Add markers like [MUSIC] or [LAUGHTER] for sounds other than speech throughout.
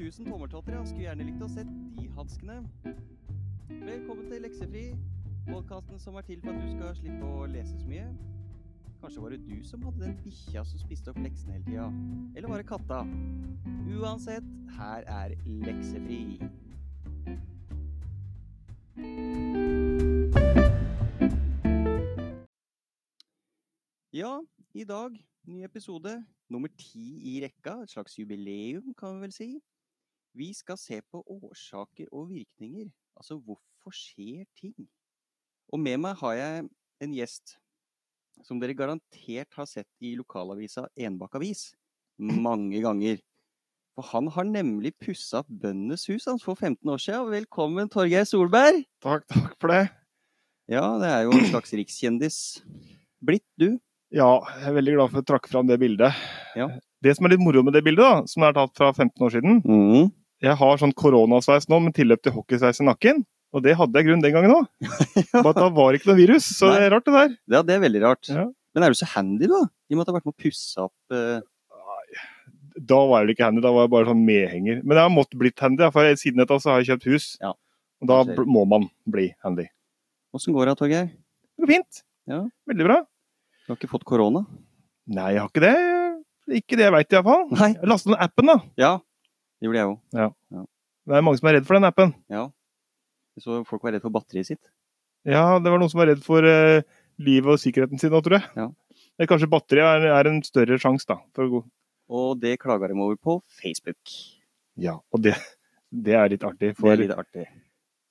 1000 tommeltotter, ja. Skulle gjerne likt å sett de hanskene. Velkommen til Leksefri, podkasten som er til for at du skal slippe å lese så mye. Kanskje var det du som hadde den bikkja som spiste opp leksene hele tida? Eller var det katta? Uansett, her er Leksefri. Ja, i dag ny episode. Nummer ti i rekka. Et slags jubileum, kan vi vel si. Vi skal se på årsaker og virkninger. Altså hvorfor skjer ting? Og med meg har jeg en gjest som dere garantert har sett i lokalavisa Enbakk Avis mange ganger. For han har nemlig pussa opp Bøndenes hus hans for 15 år siden. Velkommen, Torgeir Solberg! Takk, takk for det. Ja, det er jo en slags rikskjendis blitt, du. Ja, jeg er veldig glad for å trakke fram det bildet. Ja. Det som er litt moro med det bildet, da, som er tatt fra 15 år siden Mm. Jeg har sånn koronasveis nå med tilløp til hockeysveis i nakken. Og det hadde jeg grunn den gangen òg. Bare [LAUGHS] da var det ikke noe virus. Så det er rart, det der. Ja, det er veldig rart. Ja. Men er du så handy, da? I og med at du har vært med å pusse opp eh, Da var jeg vel ikke handy, da var jeg bare sånn medhenger. Men jeg har måttet blitt handy, ja, for siden dette så har jeg kjøpt hus. Ja. Og da må man bli handy. Åssen går det, Torgeir? Det går fint. Ja. Veldig bra. Du har ikke fått korona? Nei, jeg har ikke det. Ikke det jeg veit, iallfall. Nei. Jeg lasta ned appen, da. Ja, det gjorde jeg òg. Det er mange som er redd for den appen. Ja. Jeg så folk var redd for batteriet sitt. Ja, det var noen som var redd for uh, livet og sikkerheten sin nå, tror jeg. Ja. Kanskje batteriet er, er en større sjanse, da. For å gå. Og det klaga de over på Facebook. Ja, og det, det er litt artig. Det er litt artig.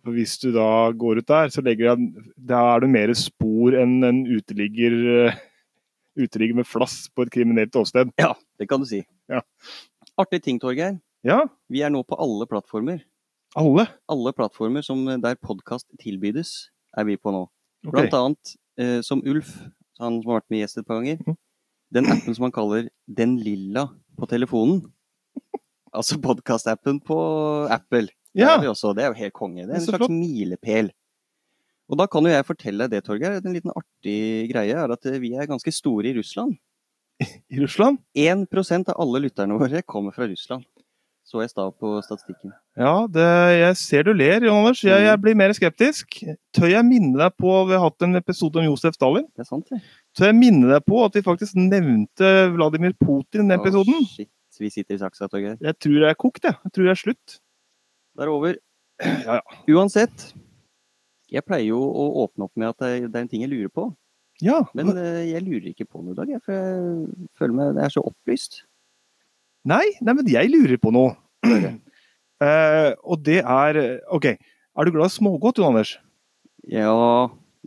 for hvis du da går ut der, så legger jeg, da er det mer spor enn en uteligger, eh, uteligger med flass på et kriminelt åsted. Ja, det kan du si. Ja. Artig ting, Torgeir. Ja, Vi er nå på alle plattformer. alle. Alle plattformer som der podkast tilbydes, er vi på nå. Blant annet eh, som Ulf, han som har vært med gjest et par ganger. mm. Den appen som han kaller Den lilla på telefonen. [LAUGHS] Altså podkastappen på Apple. Det er. Det er jo helt konge. Det er en slags flott. milepæl. Og da kan jo jeg fortelle deg det, Torgeir. En liten artig greie er at eh, vi er ganske store i Russland. [LAUGHS] i Russland. 1% av alle lytterne våre kommer fra Russland. Så jeg stav på statistikken. Ja, det, jeg ser du ler, Jon Anders. Jeg, jeg blir mer skeptisk. Tør jeg minne deg på, vi har hatt en episode om Josef Stalin. Det er sant, det. Tør jeg minne deg på at vi faktisk nevnte Vladimir Putin i den episoden? Shit. Vi sitter i saksa, Torgeir. Jeg tror jeg er kokt, jeg. Jeg tror jeg er slutt. Det er over. Ja, ja. Uansett. Jeg pleier jo å åpne opp med at det er- er en ting jeg lurer på. ja. Men eh, jeg lurer ikke på noe i dag, for jeg føler meg det er så opplyst. Nei, nei, men jeg lurer på noe. Uh, [CLEARS THROAT] og det er OK. Er du glad i smågodt, Jon Anders? Ja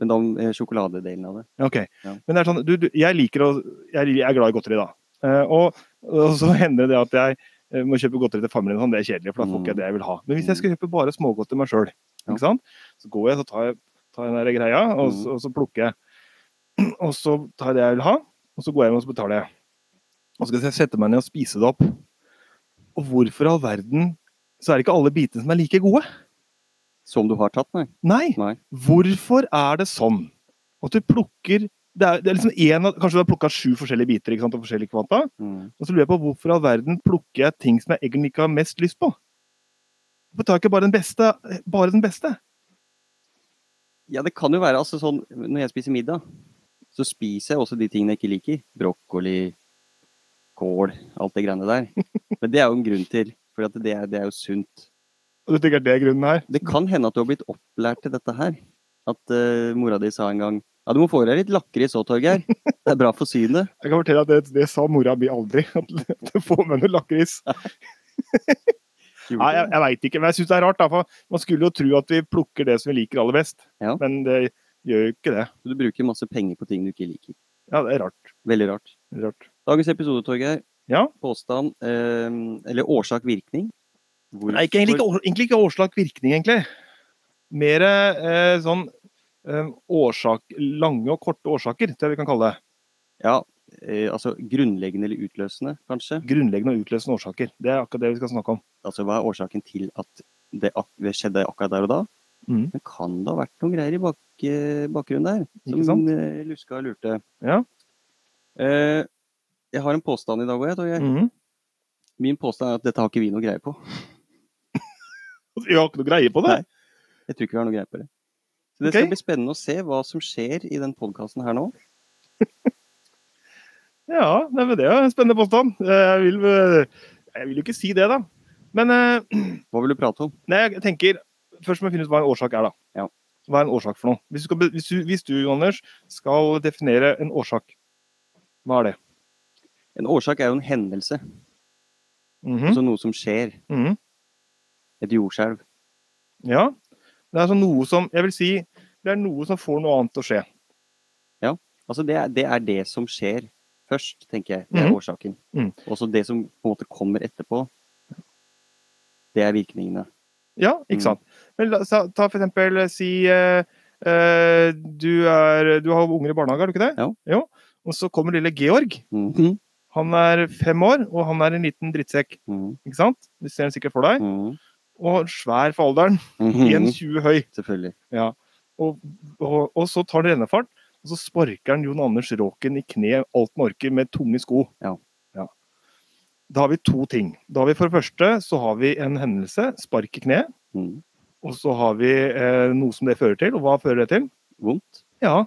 Men da eh, sjokoladedelen av det. OK. Ja. Men det er sånn, du, du, jeg liker å Jeg jeg er glad i godteri, da. Uh, og, og så [LAUGHS] hender det at jeg må kjøpe godteri til familien. Sånn, det er kjedelig, for da får ikke jeg det jeg vil ha. Men hvis jeg skal kjøpe bare smågodt til meg sjøl, Ja. så går jeg så tar jeg, tar den der greia, og, så- og så plukker jeg. [CLEARS THROAT] Og så tar jeg det jeg vil ha, og så går jeg hjem og så betaler jeg. Og så skal jeg sette meg ned og spise det opp. Og hvorfor i all verden så er det ikke alle bitene som er like gode? Som du har tatt, nei? Nei. Nei. Hvorfor er det sånn at du plukker det er, det er liksom en, Kanskje du har plukka sju forskjellige biter ikke sant, av forskjellige kvanta. Mm. Og så lurer jeg på hvorfor i all verden plukker jeg ting som jeg egentlig ikke har mest lyst på? Hvorfor tar jeg ikke bare den beste? Bare den beste? Ja, det kan jo være altså sånn Når jeg spiser middag, så spiser jeg også de tingene jeg ikke liker. Brokkoli, kål, alt det greiene der. [LAUGHS] Men det er jo en grunn til. For det, er- det er jo sunt. Og du tenker det er grunnen her? Det kan hende at du har blitt opplært til dette her. At uh, mora di sa en gang Ja, du må få deg litt lakris òg, Torgeir. [LAUGHS] Det er bra for synet. Jeg kan fortelle at det, det sa mora mi aldri. At [LAUGHS] du får med noe lakris. Nei, jeg, jeg veit ikke, men jeg syns det er rart. Da, for man skulle jo tro at vi plukker det som vi liker aller best, Ja. men det gjør jo ikke det. Du bruker masse penger på ting du ikke liker. Ja, det er rart. Veldig rart. Er rart. Dagens episode, Torgeir. Ja. Påstand, eh, eller årsak-virkning. Nei, ikke, egentlig, ikke, egentlig ikke årsak-virkning, egentlig. Mer eh, sånn eh, årsak, lange og korte årsaker, tror jeg vi kan kalle det. Ja, eh, altså grunnleggende eller utløsende, kanskje. Grunnleggende og utløsende årsaker. Det er akkurat det vi skal snakke om. Altså hva er årsaken til at det, ak det skjedde akkurat der og da? Mm. Men kan det ha vært noen greier i bak eh, bakgrunnen der? Som eh, luska og lurte. Ja. Eh, jeg har en påstand i dag òg, jeg. Mm -hmm. Min påstand er at dette har ikke vi noe greie på. [LAUGHS] Vi har ikke noe greie på det. Nei. Jeg tror ikke vi har noe greie på det. Så det okay. skal bli spennende å se hva som skjer i den podkasten her nå. [LAUGHS] Ja, det er jo en spennende påstand. Jeg vil, eh, jeg vil jo ikke si det, da. Men eh, [CLEARS THROAT] Hva vil du prate om? nei, jeg tenker Først må jeg finne ut hva en årsak er, da. Ja. Hva er en årsak for noe? Hvis du, hvis, du, hvis du, Anders, skal definere en årsak, hva er det? En årsak er jo en hendelse. Mhm, Altså noe som skjer. mhm. Et jordskjelv. Ja. Det er altså noe som Jeg vil si det er noe som får noe annet til å skje. Altså det er, det er det som skjer først, tenker jeg. Det er Mhm. årsaken. Også Og det som på en måte kommer etterpå, det er virkningene. Ja, ikke Mm. sant. Men la, ta for eksempel si uh, uh, du, er, du har unger i barnehage, har du ikke det? Ja. Jo. Og så kommer lille Georg. Mhm. Han er fem år, og han er en liten drittsekk. Mm. Ikke sant? Du ser den sikkert for deg. Mm. Og svær for alderen. Mhm. 1,20 høy. Selvfølgelig. Og, og, og så tar han rennefart, og så sparker han Jon Anders Råken i kne alt han orker med tunge sko. Ja. Ja. Da har vi to ting. Da har vi For det første så har vi en hendelse, spark i kne. Mm. Og så har vi eh, noe som det fører til. Og hva fører det til? Vondt. Ja,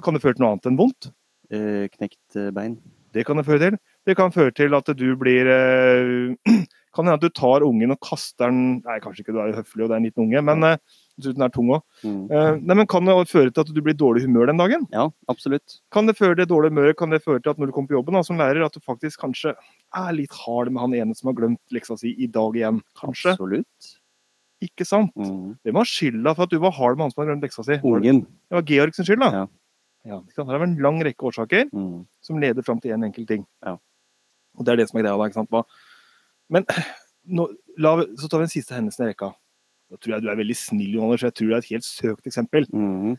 kan det føre til noe annet enn vondt? Eh, knekt eh, bein. Det kan det føre til. Det kan føre til at du blir eh, [CLEARS THROAT] Kan hende at du tar ungen og kaster den Nei, kanskje ikke, du er høflig og det er en liten unge, men eh, dessuten er tung òg. Mm. Eh, nei, men kan det føre til at du blir i dårlig humør den dagen? Ja, absolutt. Kan det føre til dårlig humør? Kan det føre til at når du kommer på jobben da, som lærer, at du faktisk kanskje er litt hard med han ene som har glemt leksa si i dag igjen? Kanskje. Absolutt. Ikke sant? Mm. Hvem har skylda for at du var hard med han som har glemt leksa si? Ungen. det var Georg sin skyld, da? Ja. Ja? Her er det en lang rekke årsaker. mm. som leder fram til én enkelt ting. Ja. Og det er det som er greia da. ikke sant? Hva? Men [CLEARS THROAT] nå, la, så tar vi den siste hendelsen i rekka. Da tror jeg du er veldig snill, Jonas, så Jeg tror det er et helt søkt eksempel. Mm.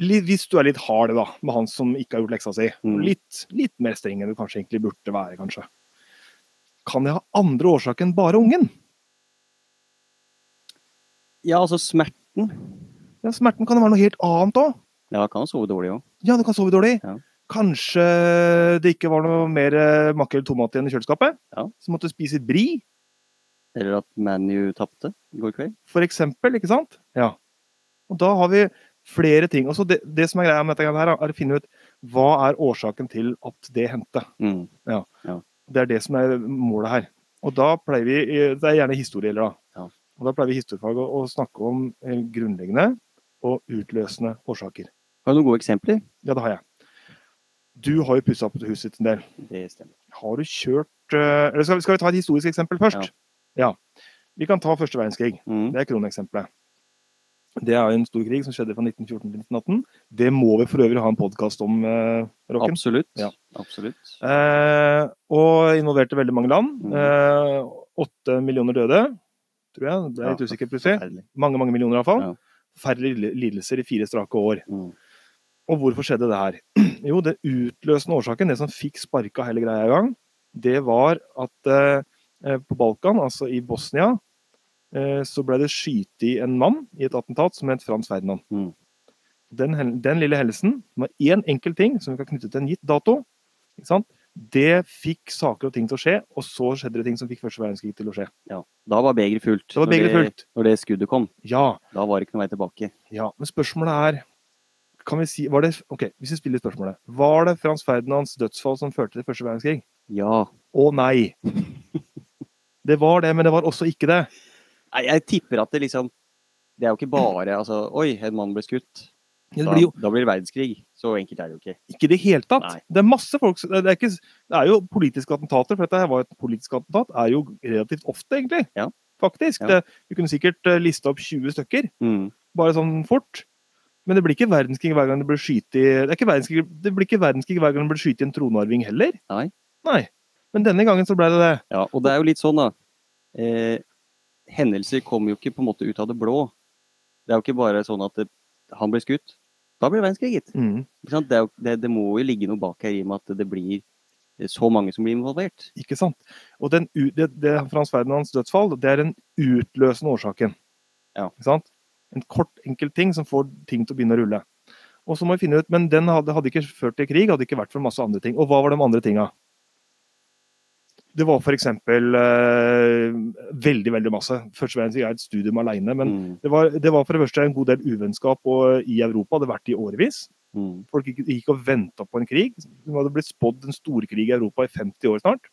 Hvis du er litt hard da, med han som ikke har gjort leksa si, Mm. litt, litt mer streng enn du kanskje egentlig burde være, kanskje. Kan det ha andre årsaker enn bare ungen? Ja, altså smerten. Ja, smerten kan det være noe helt annet òg. Ja, kan sove dårlig òg. Ja, du kan sove dårlig. Ja. Kanskje det ikke var noe mer makke makrell tomat igjen i kjøleskapet? Ja. Så måtte du spise bri? Eller at ManU tapte i går kveld. for eksempel, ikke sant? Ja. Og da har vi flere ting. Og så det, det som er greia med dette her, er å finne ut hva er årsaken til at det hendte. Mhm. Det er det som er målet her. Og da pleier vi, det er gjerne historier, da. Ja. Og da pleier vi i historiefag å, å snakke om eh, grunnleggende og utløsende årsaker. Har du noen gode eksempler? Ja, det har jeg. Du har jo pussa opp huset ditt en del. Det stemmer. Har du kjørt eh, Eller skal, vi- skal vi ta et historisk eksempel først? Ja. Vi kan ta første verdenskrig. Mm. Det er kroneksempelet. Det er en stor krig som skjedde fra 1914 til 1918. Det må vi for øvrig ha en podkast om, eh, Rocken. Absolutt. Ja. Absolutt. Eh, og involverte veldig mange land. Åtte Eh, millioner døde, tror jeg. Det er Ja, litt usikker plutselig. Mange mange millioner iallfall. Ja. Færre lidelser i fire strake år. Mhm. Og hvorfor skjedde det her? [CLEARS THROAT] Jo, det utløsende årsaken, det som fikk sparka hele greia i gang, det var at eh, på Balkan, altså i Bosnia, eh, så ble det skutt i en mann i et attentat som het Frans Ferdinand. Mm. Den, den lille hendelsen, med én enkel ting som vi kan knytte til en gitt dato, det fikk saker og ting til å skje, og så skjedde det ting som fikk første verdenskrig til å skje. Ja. Da var begeret fullt. Da var Når begeret det- fullt. Når det skuddet kom. Ja, Da var det ikke noe vei tilbake. ja, men spørsmålet er kan vi si, var det, ok, Hvis vi spiller spørsmålet Var det Frans Ferdinands dødsfall som førte til første verdenskrig? Ja. Å nei! [LAUGHS] Det var det, men det var også ikke det. Nei, jeg tipper at det liksom Det er jo ikke bare altså Oi, en mann ble skutt. Da, blir jo da blir det verdenskrig. Så enkelt er det jo ikke. ikke i det hele tatt. Nei. Det er masse folk det er, ikke, det er jo politiske attentater, for dette her var et politisk attentat. er jo relativt ofte, egentlig. Ja. Faktisk. Ja. Det, du kunne sikkert eh, liste opp 20 stykker, Mm. bare sånn fort. Men det blir ikke verdenskrig hver gang det blir skyte i Det, er ikke det blir ikke verdenskrig hver gang det blir skyte i en tronarving heller. Nei. Nei. Men denne gangen så ble det det. Ja, og det er jo litt sånn, da. Eh, hendelser kommer jo ikke på en måte ut av det blå. Det er jo ikke bare sånn at det, han blir skutt. Da blir det verdenskrig, gitt. Mm. Ikke sant? Det, jo, det, det må jo ligge noe bak her i og med at det blir så mange som blir involvert. Ikke sant? Og den, det, det Frans Ferdinands dødsfall, det er den utløsende årsaken. Ja. Ikke sant? En kort, enkel ting som får ting til å begynne å rulle. Og så må vi finne ut, Men den hadde, hadde ikke ført til krig, hadde ikke vært for masse andre ting. Og hva var de andre tinga? Det var f.eks. Uh, veldig, veldig masse. Første verdenskrig er et studium alene, men Mm. det var, det var for det første en god del uvennskap og, i Europa. Hadde vært i årevis. Mm. Folk gikk, gikk og venta på en krig. Det hadde blitt spådd en storkrig i Europa i 50 år snart.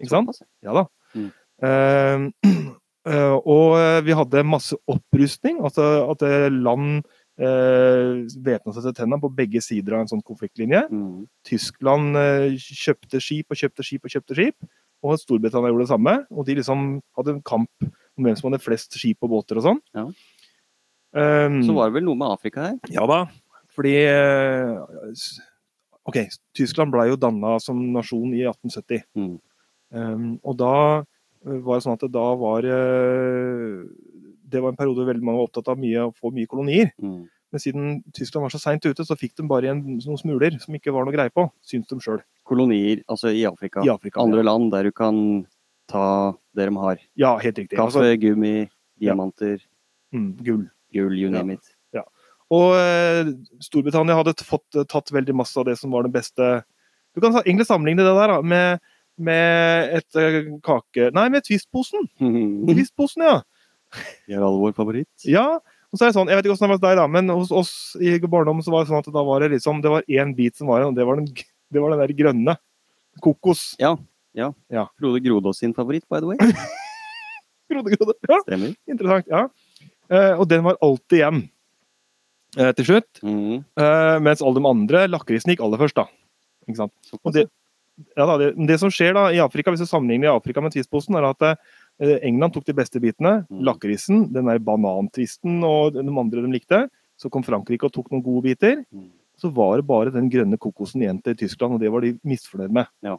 Ikke sant? Ja da. Mm. Eh, [CLEARS THROAT] eh, og eh, vi hadde masse opprustning. Altså at eh, land uh, væpna seg til tenna på begge sider av en sånn konfliktlinje. Mm. Tyskland eh, kjøpte skip og kjøpte skip og kjøpte skip. Og Storbritannia gjorde det samme. Og de liksom hadde en kamp om hvem som hadde flest skip og båter og sånn. Ja. Um, Så var det vel noe med Afrika her? ja da, fordi eh, OK, Tyskland ble jo danna som nasjon i 1870. Mm. Um, og da eh, var sånn at det da var eh, Det var en periode veldig mange var opptatt av mye, å få mye kolonier. Mm. Men siden Tyskland var så seint ute, så fikk de bare igjen noen smuler som ikke var noe greie på, syns de sjøl. Kolonier, altså i Afrika. I Afrika. Andre land der du kan ta det de har. Ja, helt riktig. Kaffe, Altså, gummi, diamanter, mm, gull. gull, you Ja. name it. Og eh, Storbritannia hadde fått, tatt veldig masse av det som var det beste Du kan egentlig sammenligne det der da, med, med et eh, kake... Nei, med Twist-posen. Twist-posen, ja. har alle vår favoritt. ja. Og så er det sånn, Jeg vet ikke hvordan det var hos deg, da, men hos oss i barndommen så var det sånn at da var det liksom, det var én bit som var igjen, og det var den, det var den der grønne. Kokos. Ja, ja. Frode Grodås sin favoritt, by the way. [LAUGHS] Frode grode. Ja, Stemmer. interessant. ja. Eh, og den var alltid igjen eh, til slutt. Mm. Eh, mens alle de andre, lakrisen gikk aller først, da. Ikke sant? Og det, ja, da, det, det som skjer da i Afrika, hvis du sammenligner i Afrika med Twist-posen, er at eh, England tok de beste bitene. Mm. Lakrisen, den der banantvisten og de andre de likte. Så kom Frankrike og tok noen gode biter. Mm. Så var det bare den grønne kokosen igjen til Tyskland, og det var de misfornøyd med. Ja.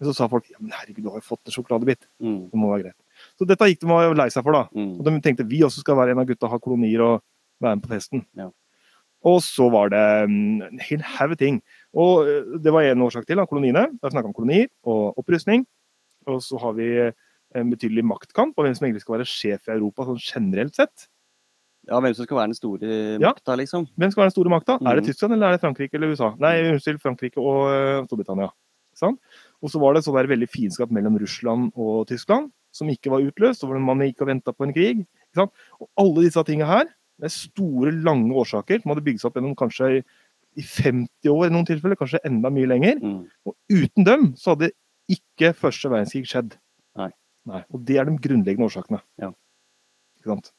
Men så sa folk ja, men herregud, du har jo fått en sjokoladebit. Mm. Det må være greit. Så dette gikk de var lei seg for, da. Mm. Og de tenkte vi også skal være en av gutta, ha kolonier og være med på festen. Ja. Og så var det mm, en hel haug ting. Og eh, det var én årsak til, da, koloniene. Da har vi snakka om kolonier og opprustning. Og så har vi en betydelig maktkamp om hvem som egentlig skal være sjef i Europa sånn generelt sett. Ja, hvem som skal være den store Ja. makta, liksom. Hvem skal være den store makta? Er det Mhm. Tyskland eller er det Frankrike eller USA? Nei, unnskyld, Frankrike og eh, Storbritannia. Sånn? Og så var det sånn der veldig fiendskap mellom Russland og Tyskland, som ikke var utløst. og Man gikk og venta på en krig. Og alle disse tinga her, det er store, lange årsaker som hadde bygd seg opp gjennom kanskje i, i 50 år i noen tilfeller, kanskje enda mye lenger. Mm. Og uten dem så hadde ikke første verdenskrig skjedd. Nei. Nei. Og det er de grunnleggende årsakene. Ja.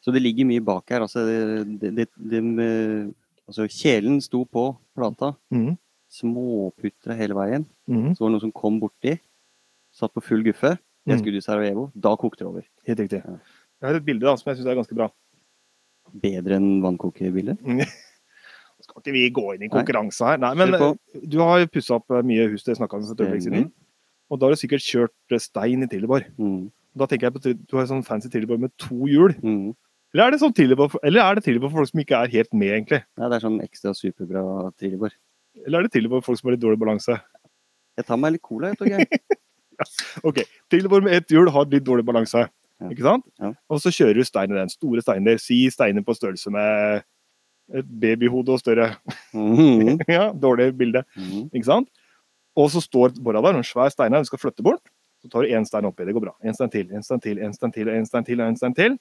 Så det ligger mye bak her. Altså, det, det, det, det altså kjelen sto på plata. Mm. Småputra hele veien. Mm. Så var det noen som kom borti, satt på full guffe. Det Mhm. skulle i Sarajevo. Da kokte det over. Helt riktig. Ja. Jeg har et bilde da, som jeg syns er ganske bra. Bedre enn vannkokerbildet. [LAUGHS] Skal ikke vi gå inn i konkurranse her. Nei, men eh, du har pussa opp eh, mye hus, det snakka vi om et øyeblikk siden. Og da har du sikkert kjørt eh, stein i Trilleborg. Mm. Da tenker jeg på du har sånn fancy Trilleborg med to hjul. Mm. Eller er det sånn Trillebår for, eller er det Trillebår for folk som ikke er helt med, egentlig? Nei, det er sånn ekstra superbra Trilleborg. Eller er det Trilleborg for folk som har litt dårlig balanse? Jeg tar meg litt cola, jeg, Torgeir. [LAUGHS] Ok, Trilleborg med ett hjul har litt dårlig balanse. Ja. Ikke sant? Ja. Og så kjører du stein i den. Store steiner. Si steiner på størrelse med et babyhode og større. Mhm. [LAUGHS] ja, Dårlig bilde. Mhm. Ikke sant? Og så står borda der, en svær stein her, du skal flytte bort. Så tar du én stein oppi, det går bra. En stein til, en stein til, en stein til, en stein til. En stein til.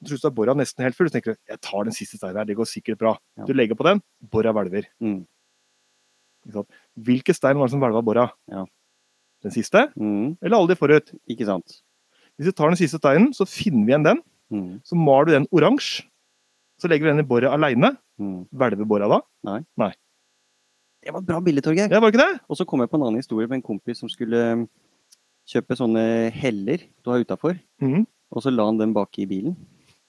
Du tror du er borda nesten helt full. Så tenker du jeg tar den siste steinen her, det går sikkert bra. Ja. Du legger på den, borda hvelver. Mm. Hvilke stein var det som hvelva borda? Ja. Den siste, Mhm. eller alle de forut? Ikke sant? Hvis vi tar den siste steinen, så finner vi igjen den. Mhm. Så maler du den oransje. Så legger vi den i boret aleine. Mhm. Hvelver bora da? Nei. Det var et bra bilde, Torgeir. Ja, var ikke det? Og så kom jeg på en annen historie med en kompis som skulle um, kjøpe sånne heller du har utafor. Mm. Og så la han dem bak i bilen.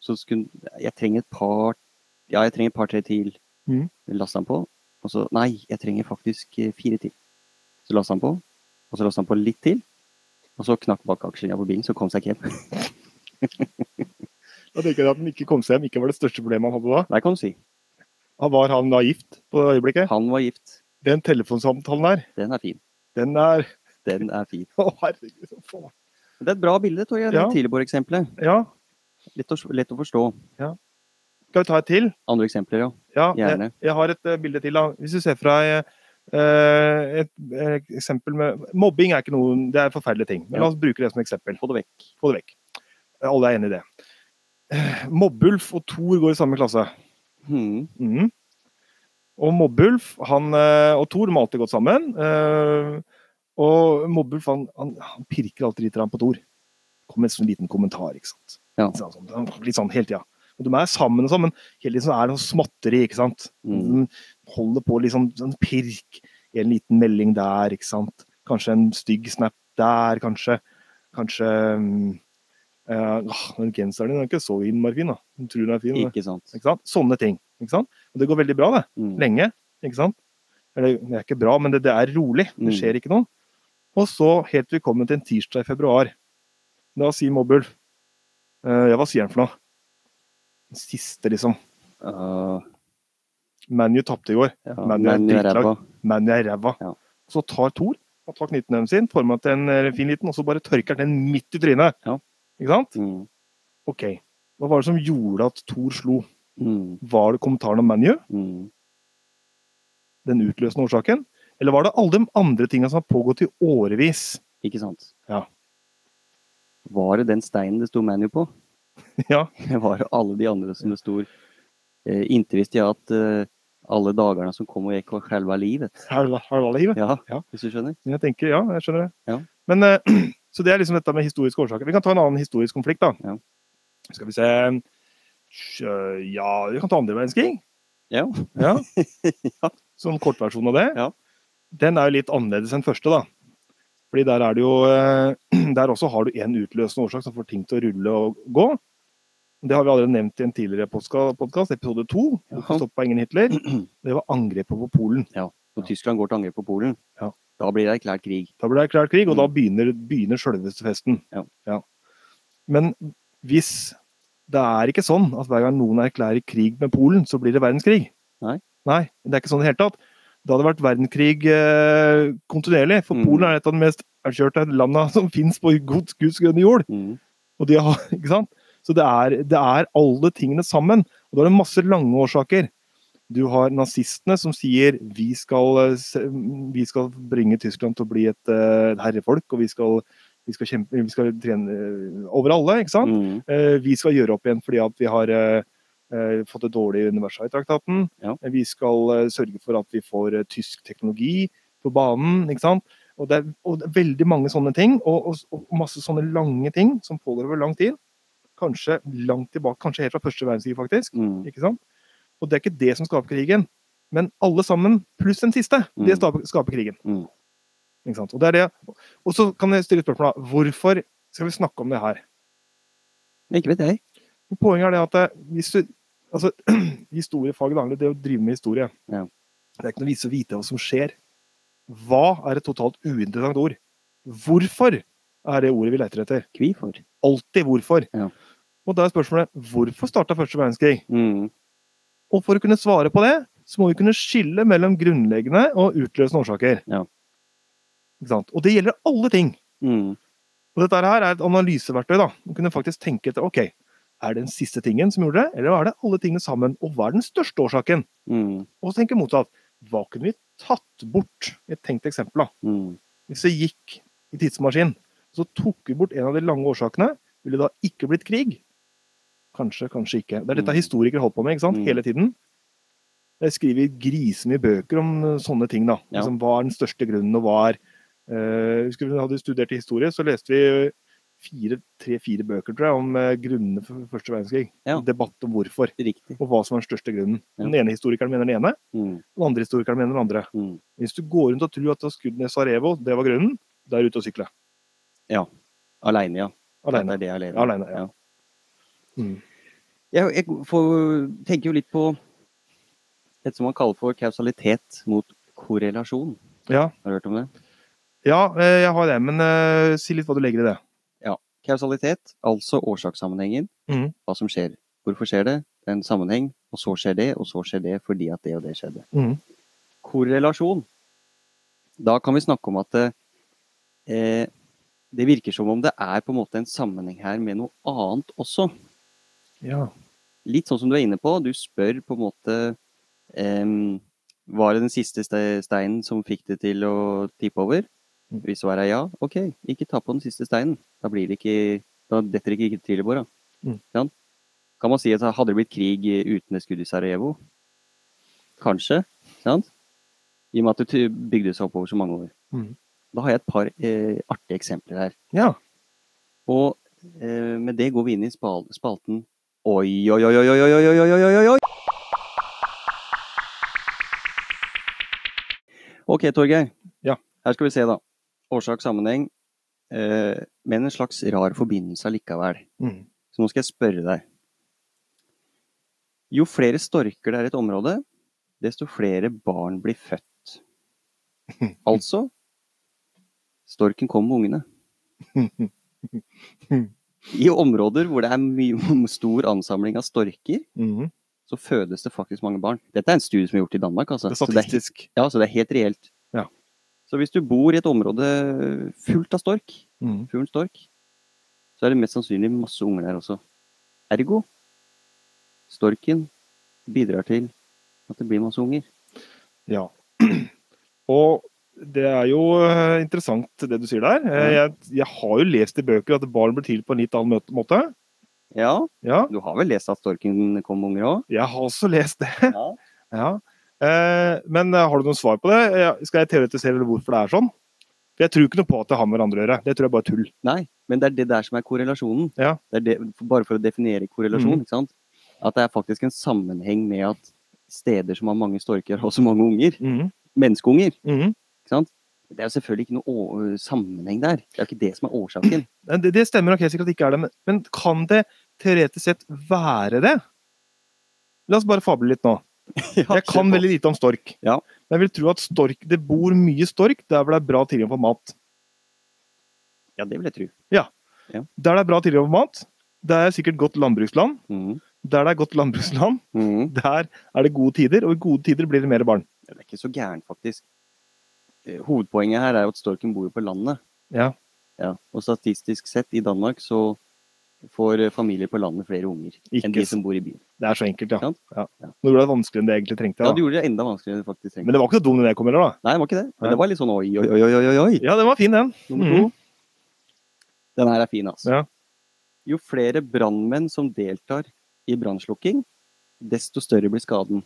Så skulle Jeg trenger et par Ja, jeg trenger et par-tre til. Mm. Lasta han på. Og så Nei, jeg trenger faktisk eh, fire til. Så lasta han på. Og så lasta han på litt til. Og så knakk bakaksjen på bilen, så kom seg ikke hjem. [LAUGHS] Da tenker jeg at han ikke kom seg hjem, ikke var det største problemet han hadde da. Det kan du si. Han Var han da gift på øyeblikket? Han var gift. Den telefonsamtalen der, Den er fin. den er Den er fin. [LAUGHS] Å, herregud. så faen. Det er et bra bilde, Torje. Ja. Ja. Tidligborg-eksempelet. Ja, Lett, å- lett å forstå. skal vi ta et til? Andre eksempler, ja. Ja, jeg, Gjerne. jeg har et uh, bilde til. da. Hvis du ser fra Eh, et, et eksempel med Mobbing er ikke noe Det er forferdelige ting. Men Ja. la oss bruke det som eksempel. Få det vekk. Få det vekk. Alle er enig i det. Mobbulf og Thor går i samme klasse. Mm. Mm. Og Mobbulf han, eh, og Thor har alltid gått sammen. eh, Og Mobbulf han, han, han pirker alltid litt på Thor. Kommer med en sånn liten kommentar. ikke sant? Ja. Litt sånn, sånn, sånn hele tida. De er sammen, og sånn, men hele tiden så er det noe småtteri. ikke sant? Mm. De holder på liksom sånn, sånn pirk. En liten melding der, ikke sant. Kanskje en stygg snap der, kanskje. Kanskje eh, Den genseren din er ikke så innmari fin, da. Du tror den er fin. Ikke sant. Ikke sant? Sånne ting. Ikke sant? Og det går veldig bra, det. Mm. Lenge. Ikke sant? Eller, det er ikke bra, men det, det er rolig. Det Mm. skjer ikke noe. Og så, helt til vi kommer til en tirsdag i februar, da sier Mobbulf uh, Ja, hva sier han for noe? Den siste, liksom. Uh, ManU tapte i går. ja, ManU er drittlag. ManU er ræva. Ja. Så tar Thor og tar knyttneven sin, former til en eh, fin liten, og så bare tørker han den midt i trynet. Ja. Ikke sant? Mm. OK. Hva var det som gjorde at Thor slo? Mm. Var det kommentaren om ManU? Mm. Den utløsende årsaken? Eller var det alle de andre tinga som har pågått i årevis? Ikke sant. Ja. Var det den steinen det sto Manu på? [LAUGHS] Ja. [LAUGHS] Var det alle de andre som det sto eh, Inntil visste jeg at eh, alle dagene som kom og gikk, var selve livet. Halva, livet. Ja, Ja. hvis du skjønner? Jeg tenker, ja, jeg skjønner det. Ja. Men, eh, [CLEARS THROAT] [CLEARS THROAT] så det er liksom dette med historiske årsaker. Vi kan ta en annen historisk konflikt, da. Ja. Skal vi se Ja, vi kan ta andre verdenskrig. Ja. [LAUGHS] Ja. Som kortversjon av det. Ja. Den er jo litt annerledes enn første, da. Fordi der er det jo eh, [CLEARS THROAT] Der også har du én utløsende årsak som får ting til å rulle og gå. Det har vi allerede nevnt i en tidligere podkast, episode to. Stopp på ingen Hitler. [CLEARS THROAT] Det var angrepet på Polen. Ja. Når Tyskland går til angrep på Polen, Ja. Da blir det erklært krig. Da blir det erklært krig, og Mm. da begynner, begynner sjølveste festen. Ja. Men hvis det er ikke sånn at hver gang noen erklærer krig med Polen, så blir det verdenskrig. Nei. Nei, det er ikke sånn i det hele tatt. Det hadde vært verdenskrig eh, kontinuerlig, for Mm. Polen er et av de mest erkjørte landene som [LAUGHS] fins på Guds, Guds grønne jord. Mm. Og de har, [LAUGHS] ikke sant? Så det er, det er alle tingene sammen. Og da er det masse lange årsaker. Du har nazistene som sier vi skal, eh, vi skal bringe Tyskland til å bli et, eh, et herrefolk, og vi skal, vi skal, kjempe, vi skal trene eh, over alle. ikke sant? Mm. Eh, Vi skal gjøre opp igjen fordi at vi har eh, fått det dårlig under Versailles-traktaten. Ja. Vi skal sørge for at vi får tysk teknologi på banen. ikke sant? Og det, er, og det er veldig mange sånne ting, og, og, og masse sånne lange ting som pågår over lang tid. Kanskje langt tilbake, kanskje helt fra første verdenskrig, faktisk. Mm. ikke sant? Og det er ikke det som skaper krigen. Men alle sammen, pluss den siste, det Mm. skaper, skaper krigen. Mm. Og, det er det. og så kan jeg stille spørsmålet hvorfor skal vi snakke om det her? Ikke vet jeg. Poenget er det at hvis du, altså, [CLEARS THROAT] historiefaget handler det å drive med historie. Ja. Det er ikke noe vits å vite hva som skjer. Hva er et totalt uinteressant ord? Hvorfor er det ordet vi leter etter? Kvifor. Alltid hvorfor. Ja. Og da er spørsmålet hvorfor starta første verdenskrig? Mm. Og for å kunne svare på det, så må vi kunne skille mellom grunnleggende og utløsende årsaker. Ja. Og det gjelder alle ting. Mm. Og dette her er et analyseverktøy. da. Man kunne faktisk tenke etter ok, er det den siste tingen som gjorde det, eller er det alle tingene sammen? Og hva er den største årsaken? Mm. Og så tenke motsatt. Hva kunne vi tatt bort? Et tenkt eksempel. da. Mm. Hvis det gikk i tidsmaskinen, så tok vi bort en av de lange årsakene, ville det da ikke blitt krig? Kanskje, kanskje ikke. Det er dette Mm. historikere holder på med ikke sant? Mm. hele tiden. Jeg skriver grisemye bøker om uh, sånne ting. da. Ja. Liksom, hva er den største grunnen, og hva er uh, husker vi hadde studert historie, så leste vi tre-fire bøker tror jeg, om grunnene for første verdenskrig. Ja. Debatt om hvorfor, Riktig. og hva som er den største grunnen. Ja. Den ene historikeren mener den ene, Mm. den andre historikeren mener den andre. Mm. Hvis du går rundt og tror at skudd ned Sarajevo, det var grunnen, da er du ute og sykle. Ja. Aleine, ja. Alene. Det er det jeg lever ja. ja. Mm. Jeg, jeg får, tenker jo litt på et som man kaller for kausalitet mot korrelasjon. Ja, Har du hørt om det? ja eh, jeg har det, men uh, si litt hva du legger i det. Kausalitet, altså årsakssammenhengen. Mm. Hva som skjer. Hvorfor skjer det? Det er en sammenheng, og så skjer det, og så skjer det fordi at det og det skjedde. Mm. Korrelasjon. Da kan vi snakke om at eh, det virker som om det er på en måte en sammenheng her med noe annet også. Ja. Litt sånn som du er inne på. Du spør på en måte um, Var det den siste steinen som fikk det til å tippe over? Mm. Hvis svaret er ja, ok, ikke ta på den siste steinen. Da blir det ikke Da detter det ikke trillebåra. Mm. Ja. Kan man si at hadde det blitt krig uten et skudd i Sarajevo? Kanskje. Sant? I og med at det bygde seg opp over så mange år. Mm. Da har jeg et par eh, artige eksempler her. Ja. Og eh, med det går vi inn i spal spalten Oi, oi, oi, oi, oi, oi, oi, oi, oi, oi. Ok, Torgeir. Ja. Her skal vi se, da. Årsak, sammenheng. Eh, men en slags rar forbindelse allikevel. Mm. Så nå skal jeg spørre deg. Jo flere storker det er i et område, desto flere barn blir født. [LAUGHS] Altså Storken kom med ungene. [LAUGHS] I områder hvor det er mye [LAUGHS] stor ansamling av storker, Mhm. så fødes det faktisk mange barn. Dette er en studie som er gjort i Danmark. Altså. Det er Så det er, statistisk. ja, så det er helt reelt. Ja. Så hvis du bor i et område fullt av stork, mm. fuglen stork, så er det mest sannsynlig masse unger der også. Ergo storken bidrar til at det blir masse unger. Ja. [CLEARS THROAT] Og det er jo eh, interessant det du sier der. Eh, Jeg, jeg har jo lest i bøker at barn blir til på en litt annen måte. Ja, Ja, du har vel lest at storken kom unger òg? jeg har også lest det. Ja. [LAUGHS] Ja. Eh, men har du noen svar på det? Skal jeg teoretisere hvorfor det er sånn? For Jeg tror ikke noe på at det har med hverandre å gjøre. Det tror jeg bare er tull. Nei, men det er det der som er korrelasjonen. Ja. Det er det, bare for å definere korrelasjon, Mm. ikke sant? At det er faktisk en sammenheng med at steder som har mange storker, har også mange unger. Mm. Menneskeunger. Mhm. Det er jo selvfølgelig ikke noe sammenheng der. Det er jo ikke det som er årsaken. [CLEARS THROAT] Det, det stemmer nok helt sikkert at det ikke er det, men, men kan det teoretisk sett være det? La oss bare fable litt nå. [LAUGHS] Jeg kan veldig lite om stork. Ja. Men jeg vil tro at stork, det bor mye stork der hvor det er bra tilgang på mat. Ja, det vil jeg tro. Ja. Der det er bra tilgang på mat, der er sikkert godt landbruksland. Mm. Der det er godt landbruksland, mm. der er det gode tider, og i gode tider blir det mer barn. Ja, Det er ikke så gærent, faktisk. Eh, Hovedpoenget her er jo at storken bor jo på landet. Ja. Ja. Og statistisk sett i Danmark så får eh, familier på landet flere unger Ikke enn de som bor i byen. Det er så enkelt, ja. Ja. Ja. Nå gjorde det vanskeligere enn det egentlig trengte. Ja, du gjorde det enda vanskeligere enn det faktisk trengte. Men det var ikke så dum den jeg kom med, da. Nei, det var ikke det. Men det var litt sånn oi, oi, oi, oi, oi, oi. Ja, den var fin, den. Nummer Mhm. to. Den her er fin, altså. Ja. Jo flere brannmenn som deltar i brannslukking, desto større blir skaden.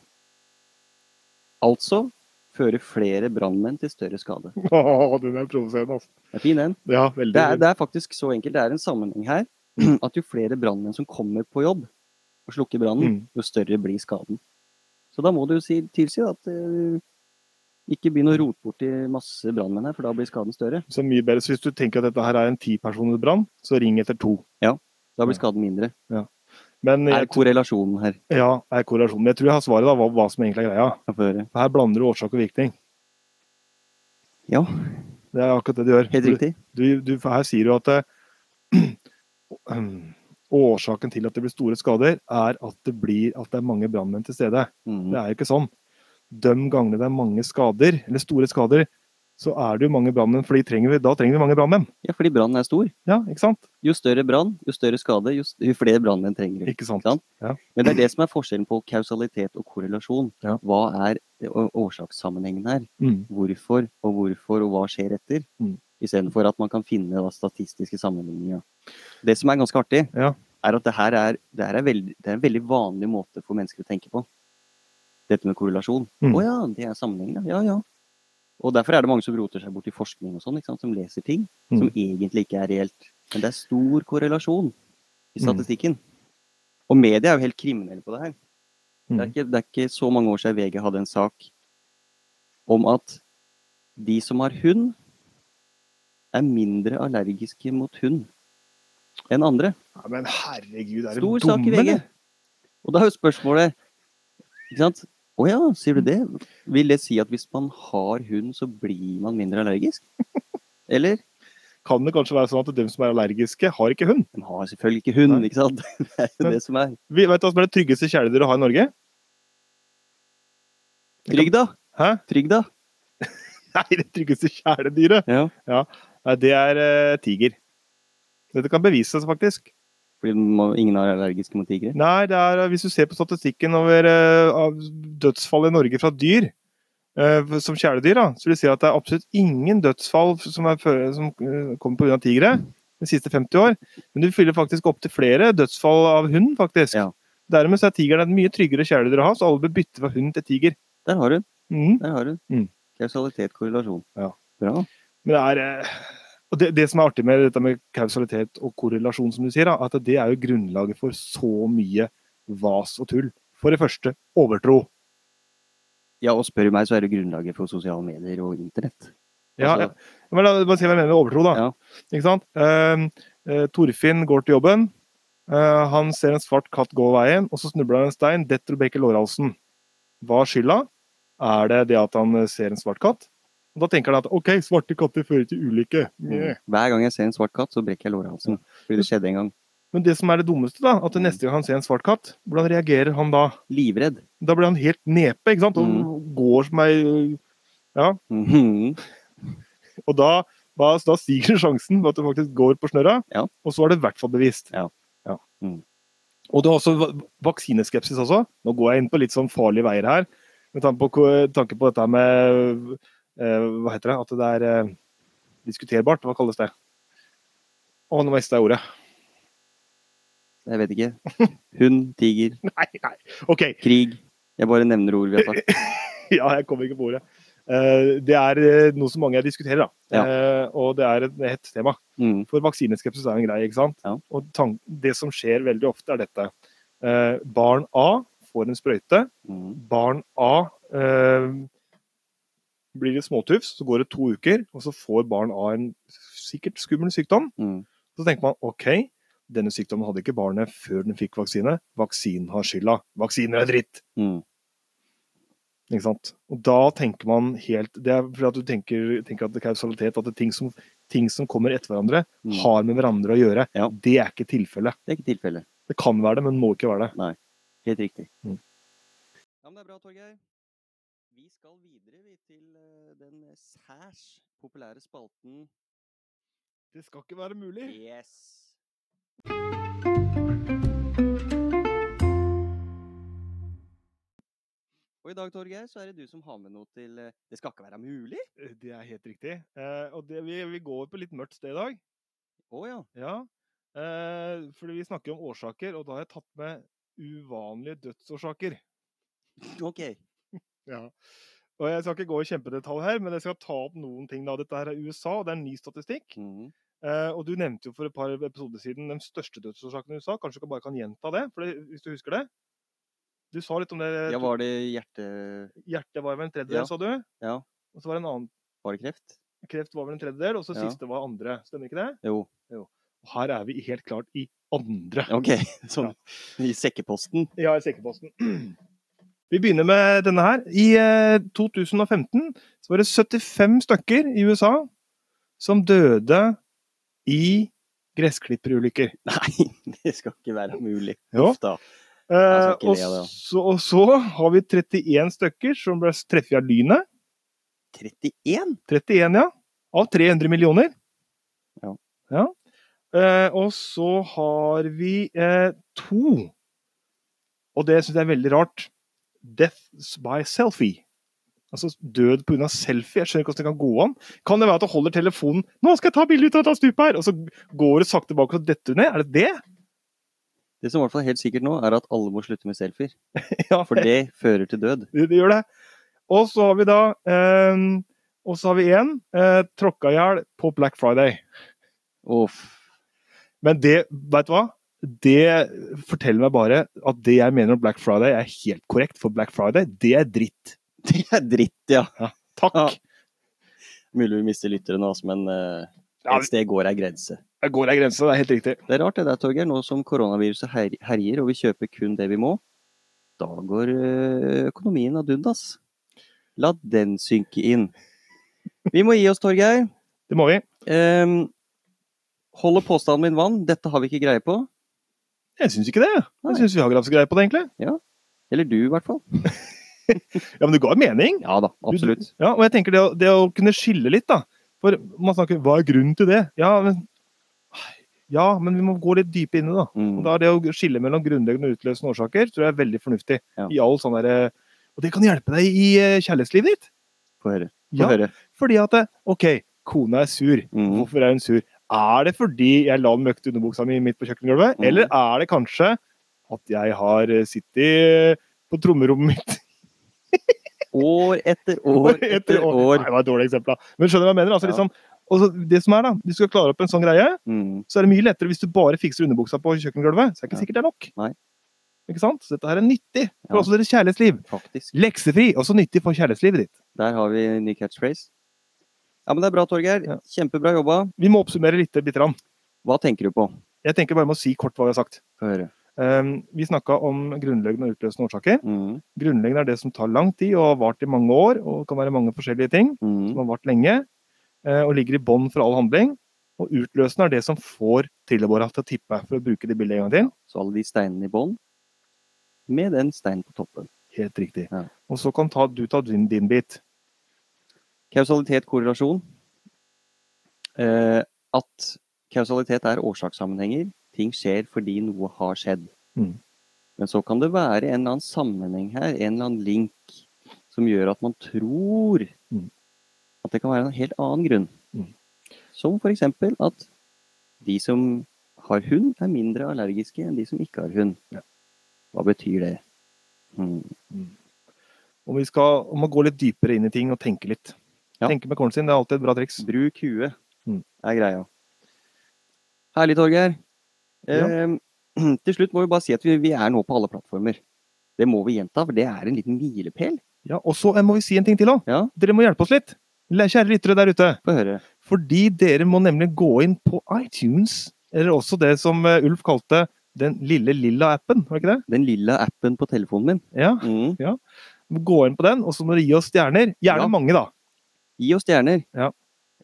Altså fører flere brannmenn til større skade. [LAUGHS] Åh, den er provoserende, altså. Det er fin, den. Ja, veldig. Det er, det er faktisk så enkelt. Det er en sammenheng her. [CLEARS THROAT] At jo flere brannmenn som kommer på jobb og slukker brannen, Mm. jo større blir skaden. Så da må du si, tilsi at uh, ikke begynn å rote bort i masse brannmenn her, for da blir skaden større. Så mye bedre. Så hvis du tenker at dette her er en tipersoners brann, så ring etter to. Ja, Da blir skaden mindre. Men Er korrelasjonen her. ja, er korrelasjonen. Men jeg tror jeg har svaret, da, hva, hva som egentlig er greia. Her blander du årsak og virkning. Ja, Det er akkurat det du gjør. helt riktig. Du, du, du, her sier du at eh, [CLEARS THROAT] årsaken til at det blir store skader, er at det, blir, at det er mange brannmenn til stede. Mm. Det er jo ikke sånn. De gangene det er mange skader, eller store skader, så er det jo mange brannmenn, for trenger vi, da trenger vi mange brannmenn. Ja, fordi brannen er stor. Ja, ikke sant? Jo større brann, jo større skade, jo, st jo flere brannmenn trenger vi. Ikke sant? Sant. Ja. Men det er det som er forskjellen på kausalitet og korrelasjon. Ja. Hva er årsakssammenhengen her? Mm. Hvorfor og hvorfor og hva skjer etter? Mm. Istedenfor at man kan finne da, statistiske sammenligninger. Det som er ganske artig, Ja. er at det her er, det her er, veldig, det er en veldig vanlig måte for mennesker å tenke på. Dette med korrelasjon. Å Mm. ja, det er sammenhengen, ja. ja. Og derfor er det mange som roter seg bort i forskning og sånn, ikke sant? som leser ting Mm. som egentlig ikke er reelt. Men det er stor korrelasjon i Mm. statistikken. Og media er jo helt kriminelle på det her. Det, er Mm. ikke, det er ikke så mange år siden VG hadde en sak om at de som har hund, er mindre allergiske mot hund enn andre. Ja, men herregud, er det Stor sak i dumme, VG. Og da er jo spørsmålet ikke sant? Å ja, sier du det? Vil det si at hvis man har hund, så blir man mindre allergisk? [LAUGHS] Eller? Kan det kanskje være sånn at de som er allergiske, har ikke hund? De har selvfølgelig ikke hund, Nei. ikke sant? [LAUGHS] Det er jo det som er. Vi, vet du hva som er det tryggeste kjæledyret å ha i Norge? Trygg, da! Hæ? Trygg, da! [LAUGHS] Nei, det tryggeste kjæledyret, Ja. Nei, det er uh, tiger. Dette kan bevises, faktisk. Fordi ingen er allergiske mot tigre. Nei, det er, eh, hvis du ser på statistikken over eh, dødsfall i Norge fra dyr, eh, som kjæledyr, da, så vil du si at det er absolutt ingen dødsfall som, er, som kommer pga. tigre de siste 50 år. Men du fyller faktisk opp til flere dødsfall av hund, faktisk. Ja. Dermed så er tigeren et mye tryggere kjæledyr å ha, så alle bør bytte fra hund til tiger. Der har du den. Mhm. Der har du den. Mm. Kausalitet, korrelasjon. Ja. Bra. Men det er og det, det som er artig med dette med kausalitet og korrelasjon, som du sier, da, at det er jo grunnlaget for så mye vas og tull. For det første overtro. Ja, og spør du meg, så er det grunnlaget for sosiale medier og internett. Ja, Altså- ja. Men la meg si hva jeg mener med overtro, da. Ja. Ikke sant? Eh, Torfinn går til jobben. Eh, han ser en svart katt gå veien, og så snubler han en stein, detter og brekker lårhalsen. Hva er skylda? Er det det at han eh, ser en svart katt? Og da tenker han at OK, svarte katter fører til ulykke. Mjau. Hver gang jeg ser en svart katt, så brekker jeg lårhalsen. Fordi det skjedde en gang. Men det som er det dummeste, da, at neste gang han ser en svart katt, hvordan reagerer han da? Livredd. Da blir han helt nepe, ikke sant? Og Mm. går som ei Mhm. [LAUGHS] Og da, da, da stiger sjansen for at du faktisk går på snørra, Ja. og så er det i hvert fall bevisst. Ja. Ja. Mm. Og du har også vaksineskepsis også. Nå går jeg inn på litt sånn farlige veier her. Med tanke på, tanke på dette med Hva heter det? At det er eh, diskuterbart. Hva kalles det? Å, nå mista jeg ordet. Jeg vet ikke. Hund, tiger, [LAUGHS] Nei, nei. OK. krig. Jeg bare nevner ord vi har sagt. [LAUGHS] Ja, jeg kommer ikke på ordet. Eh, det er eh, noe som mange diskuterer, da. Ja. Eh, og det er et hett tema. Mm. For vaksineskepsis er en greie, ikke sant? Ja. Og det som skjer veldig ofte, er dette. Eh, barn A får en sprøyte. Mm. Barn A eh, blir det småtufs, så går det to uker, og så får barn av en sikkert skummel sykdom. Mm. Så tenker man OK, denne sykdommen hadde ikke barnet før den fikk vaksine. Vaksinen har skylda. Vaksiner er dritt! Mm. Ikke sant? Og da tenker man helt Det er fordi at du tenker, tenker at det kausalitet, at det ting som, ting som kommer etter hverandre, Mm. har med hverandre å gjøre. Ja. Det er ikke tilfellet. Det er ikke tilfellet. Det kan være det, men må ikke være det. Nei. Helt riktig. Mm. Ja, men det er bra, Torgeir. Vi skal videre vi, til eh, den særs populære spalten Det skal ikke være mulig. Yes. Og i dag, Torgeir, så er det du som har med noe til eh, Det skal ikke være mulig? Det er helt riktig. Eh, og det, vi, vi går på litt mørkt sted i dag. Å ja. Ja. Eh, fordi vi snakker om årsaker, og da har jeg tatt med uvanlige dødsårsaker. OK. Ja. Og Jeg skal ikke gå i kjempedetalj her, men jeg skal ta opp noen ting. da. Dette her er USA, og det er en ny statistikk. Mm. Eh, og Du nevnte jo for et par episoder siden den største dødsårsaken i USA. Kanskje du bare kan gjenta det, for det, hvis du husker det? Du sa litt om det. Ja, var det hjerte... Hjertet var vel en tredjedel, Ja. sa du? Ja. Og så var det en annen. Var det kreft? Kreft var vel en tredjedel, og så Ja. siste var andre. Stemmer ikke det? Jo. Og her er vi helt klart i andre. OK. [LAUGHS] Sånn i sekkeposten. Ja, i sekkeposten. [CLEARS THROAT] Vi begynner med denne her. I eh, 2015 så var det 75 stykker i USA som døde i gressklipperulykker. [LAUGHS] Nei, det skal ikke være mulig. Uff da. Eh, og, så, og så har vi 31 stykker som ble treffet av lynet. 31? 31, ja. Av 300 millioner. Ja. Ja. Eh, og så har vi eh, to, og det syns jeg er veldig rart, deaths by selfie. Altså død pga. selfie. Jeg skjønner ikke hvordan det kan gå an. Kan det være at du holder telefonen 'Nå skal jeg ta bilde ut av dette stupet her!' Og så går du sakte bak og detter ned? Er det det? Det som i hvert fall er helt sikkert nå, er at alle må slutte med selfier. [LAUGHS] Ja, For det fører til død. det, det gjør det. Og så har vi da eh, Og så har vi én eh, tråkka i hjel på Black Friday. Uff. Men det, vet du hva? Det forteller meg bare at det jeg mener om Black Friday er helt korrekt, for Black Friday, det er dritt. [LAUGHS] Det er dritt, ja. Takk. Ja. Mulig vi mister lytteren også, men Ja, et sted går ei grense. det går ei grense, det er helt riktig. Det er rart det der, Torgeir. Nå som koronaviruset her- herjer og vi kjøper kun det vi må, da går eh, økonomien ad undas. La den synke inn. Vi må gi oss, Torgeir. Det må vi. Um, holder påstanden min vann? Dette har vi ikke greie på. Jeg syns ikke det. Jeg syns vi har ganske greie på det, egentlig. Ja. Eller du, i hvert fall. [LAUGHS] Ja, Men det ga mening. Ja da, absolutt. Ja, og jeg tenker det, å- det å kunne skille litt, da. For man snakker hva er grunnen til det? Ja, men, ja, men vi må gå litt dype inn i det. da. Mm. Og da er det å skille mellom grunnleggende og utløsende årsaker tror jeg er veldig fornuftig. Ja. i all sånn der, Og det kan hjelpe deg i eh, kjærlighetslivet ditt. Få høre. Få Ja, høre. fordi at OK, kona er sur. Mm. Hvorfor er hun sur? Er det fordi jeg la den møkte underbuksa mi midt på kjøkkengulvet? mm. Eller er det kanskje at jeg har eh, sittet på trommerommet mitt [LAUGHS] År etter år etter år. Nei, det var et dårlig eksempel, da. Men skjønner du hva jeg mener? Altså, Ja. liksom, også, det som er da, Hvis du skal klare opp en sånn greie, Mm. så er det mye lettere hvis du bare fikser underbuksa på kjøkkengulvet. Så er det ikke Ja. sikkert det er nok. Nei. Ikke sant? Så dette her er nyttig for Ja. også deres kjærlighetsliv. Faktisk. Leksefri, også nyttig for kjærlighetslivet ditt. Der har vi ny catchphrase. Ja, men det er bra, Torgeir. Ja. Kjempebra jobba. Vi må oppsummere litt. litt. Hva tenker du på? Jeg tenker bare med å si kort hva vi har sagt. Høre. Um, vi snakka om grunnleggende og utløsende årsaker. Mm. Grunnleggende er det som tar lang tid og har vart i mange år, og kan være mange forskjellige ting. Mm. Som har vart lenge, eh, og ligger i bånn for all handling. Og utløsende er det som får trillebåra til å tippe, for å bruke det bildet en gang til. Så alle de steinene i bånn, med den steinen på toppen. Helt riktig. Ja. Og så kan ta, du ta din, din bit. Kausalitet, korrelasjon. Eh, at kausalitet er årsakssammenhenger. Ting skjer fordi noe har skjedd. Mm. Men så kan det være en eller annen sammenheng her, en eller annen link, som gjør at man tror Mm. at det kan være en helt annen grunn. Mm. Som eksempel at de som har hund, er mindre allergiske enn de som ikke har hund. Ja. Hva betyr det? Mm. Om, vi skal om gå litt dypere inn i ting og tenke litt. Ja. Tenke med kornet sin, det er alltid et bra triks. Bruk huet Mm. er greia. Herlig, Torgeir. Ja. Eh, [CLEARS THROAT] til slutt må vi bare si at vi, vi er nå på alle plattformer. Det må vi gjenta, for det er en liten hvilepæl. Ja, og så må vi si en ting til òg. Ja. Dere må hjelpe oss litt. Kjære lyttere der ute. Få høre. Fordi dere må nemlig gå inn på iTunes, eller også det som eh, Ulf kalte den lille lilla appen, var ikke det? Den lilla appen på telefonen min. Ja. Mm. Gå inn på den, og så må dere gi oss stjerner. Gjerne Ja. mange, da. Gi oss stjerner. Ja.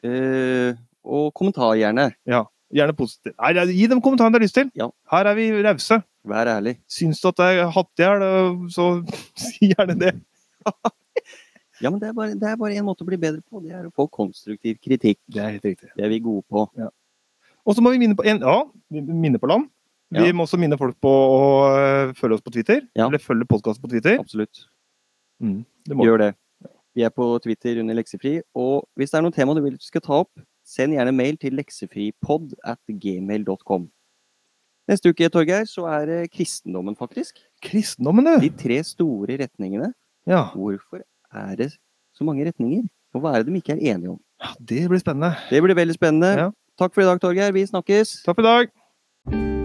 Eh, og kommentar gjerne. Gjerne positivt. Nei, gi dem kommentaren du har lyst til. Ja. Her er vi rause. Vær ærlig. Syns du at det er hattehjel, øh, så [LAUGHS] si gjerne det. [LAUGHS] Ja, men det er, bare, det er bare en måte å bli bedre på. Det er å få konstruktiv kritikk. Det er helt riktig. Det er vi gode på. Og så må vi minne på en, ja, minne på land. Vi Ja. må også minne folk på å øh, følge oss på Twitter. Ja. Eller følge podkasten på Twitter. Absolutt. Mm, det må. Gjør det. Vi er på Twitter under Leksefri. Og hvis det er noe tema du vil vi skal ta opp, send gjerne mail til leksefripod at gmail.com. Neste uke, Torgeir, så er det kristendommen, faktisk. Kristendommen, De tre store retningene. Ja. Hvorfor er det så mange retninger? Og hva er det de ikke er enige om? ja, det blir spennende. Det blir veldig spennende. Ja. Takk for i dag, Torgeir. Vi snakkes. Takk for i dag.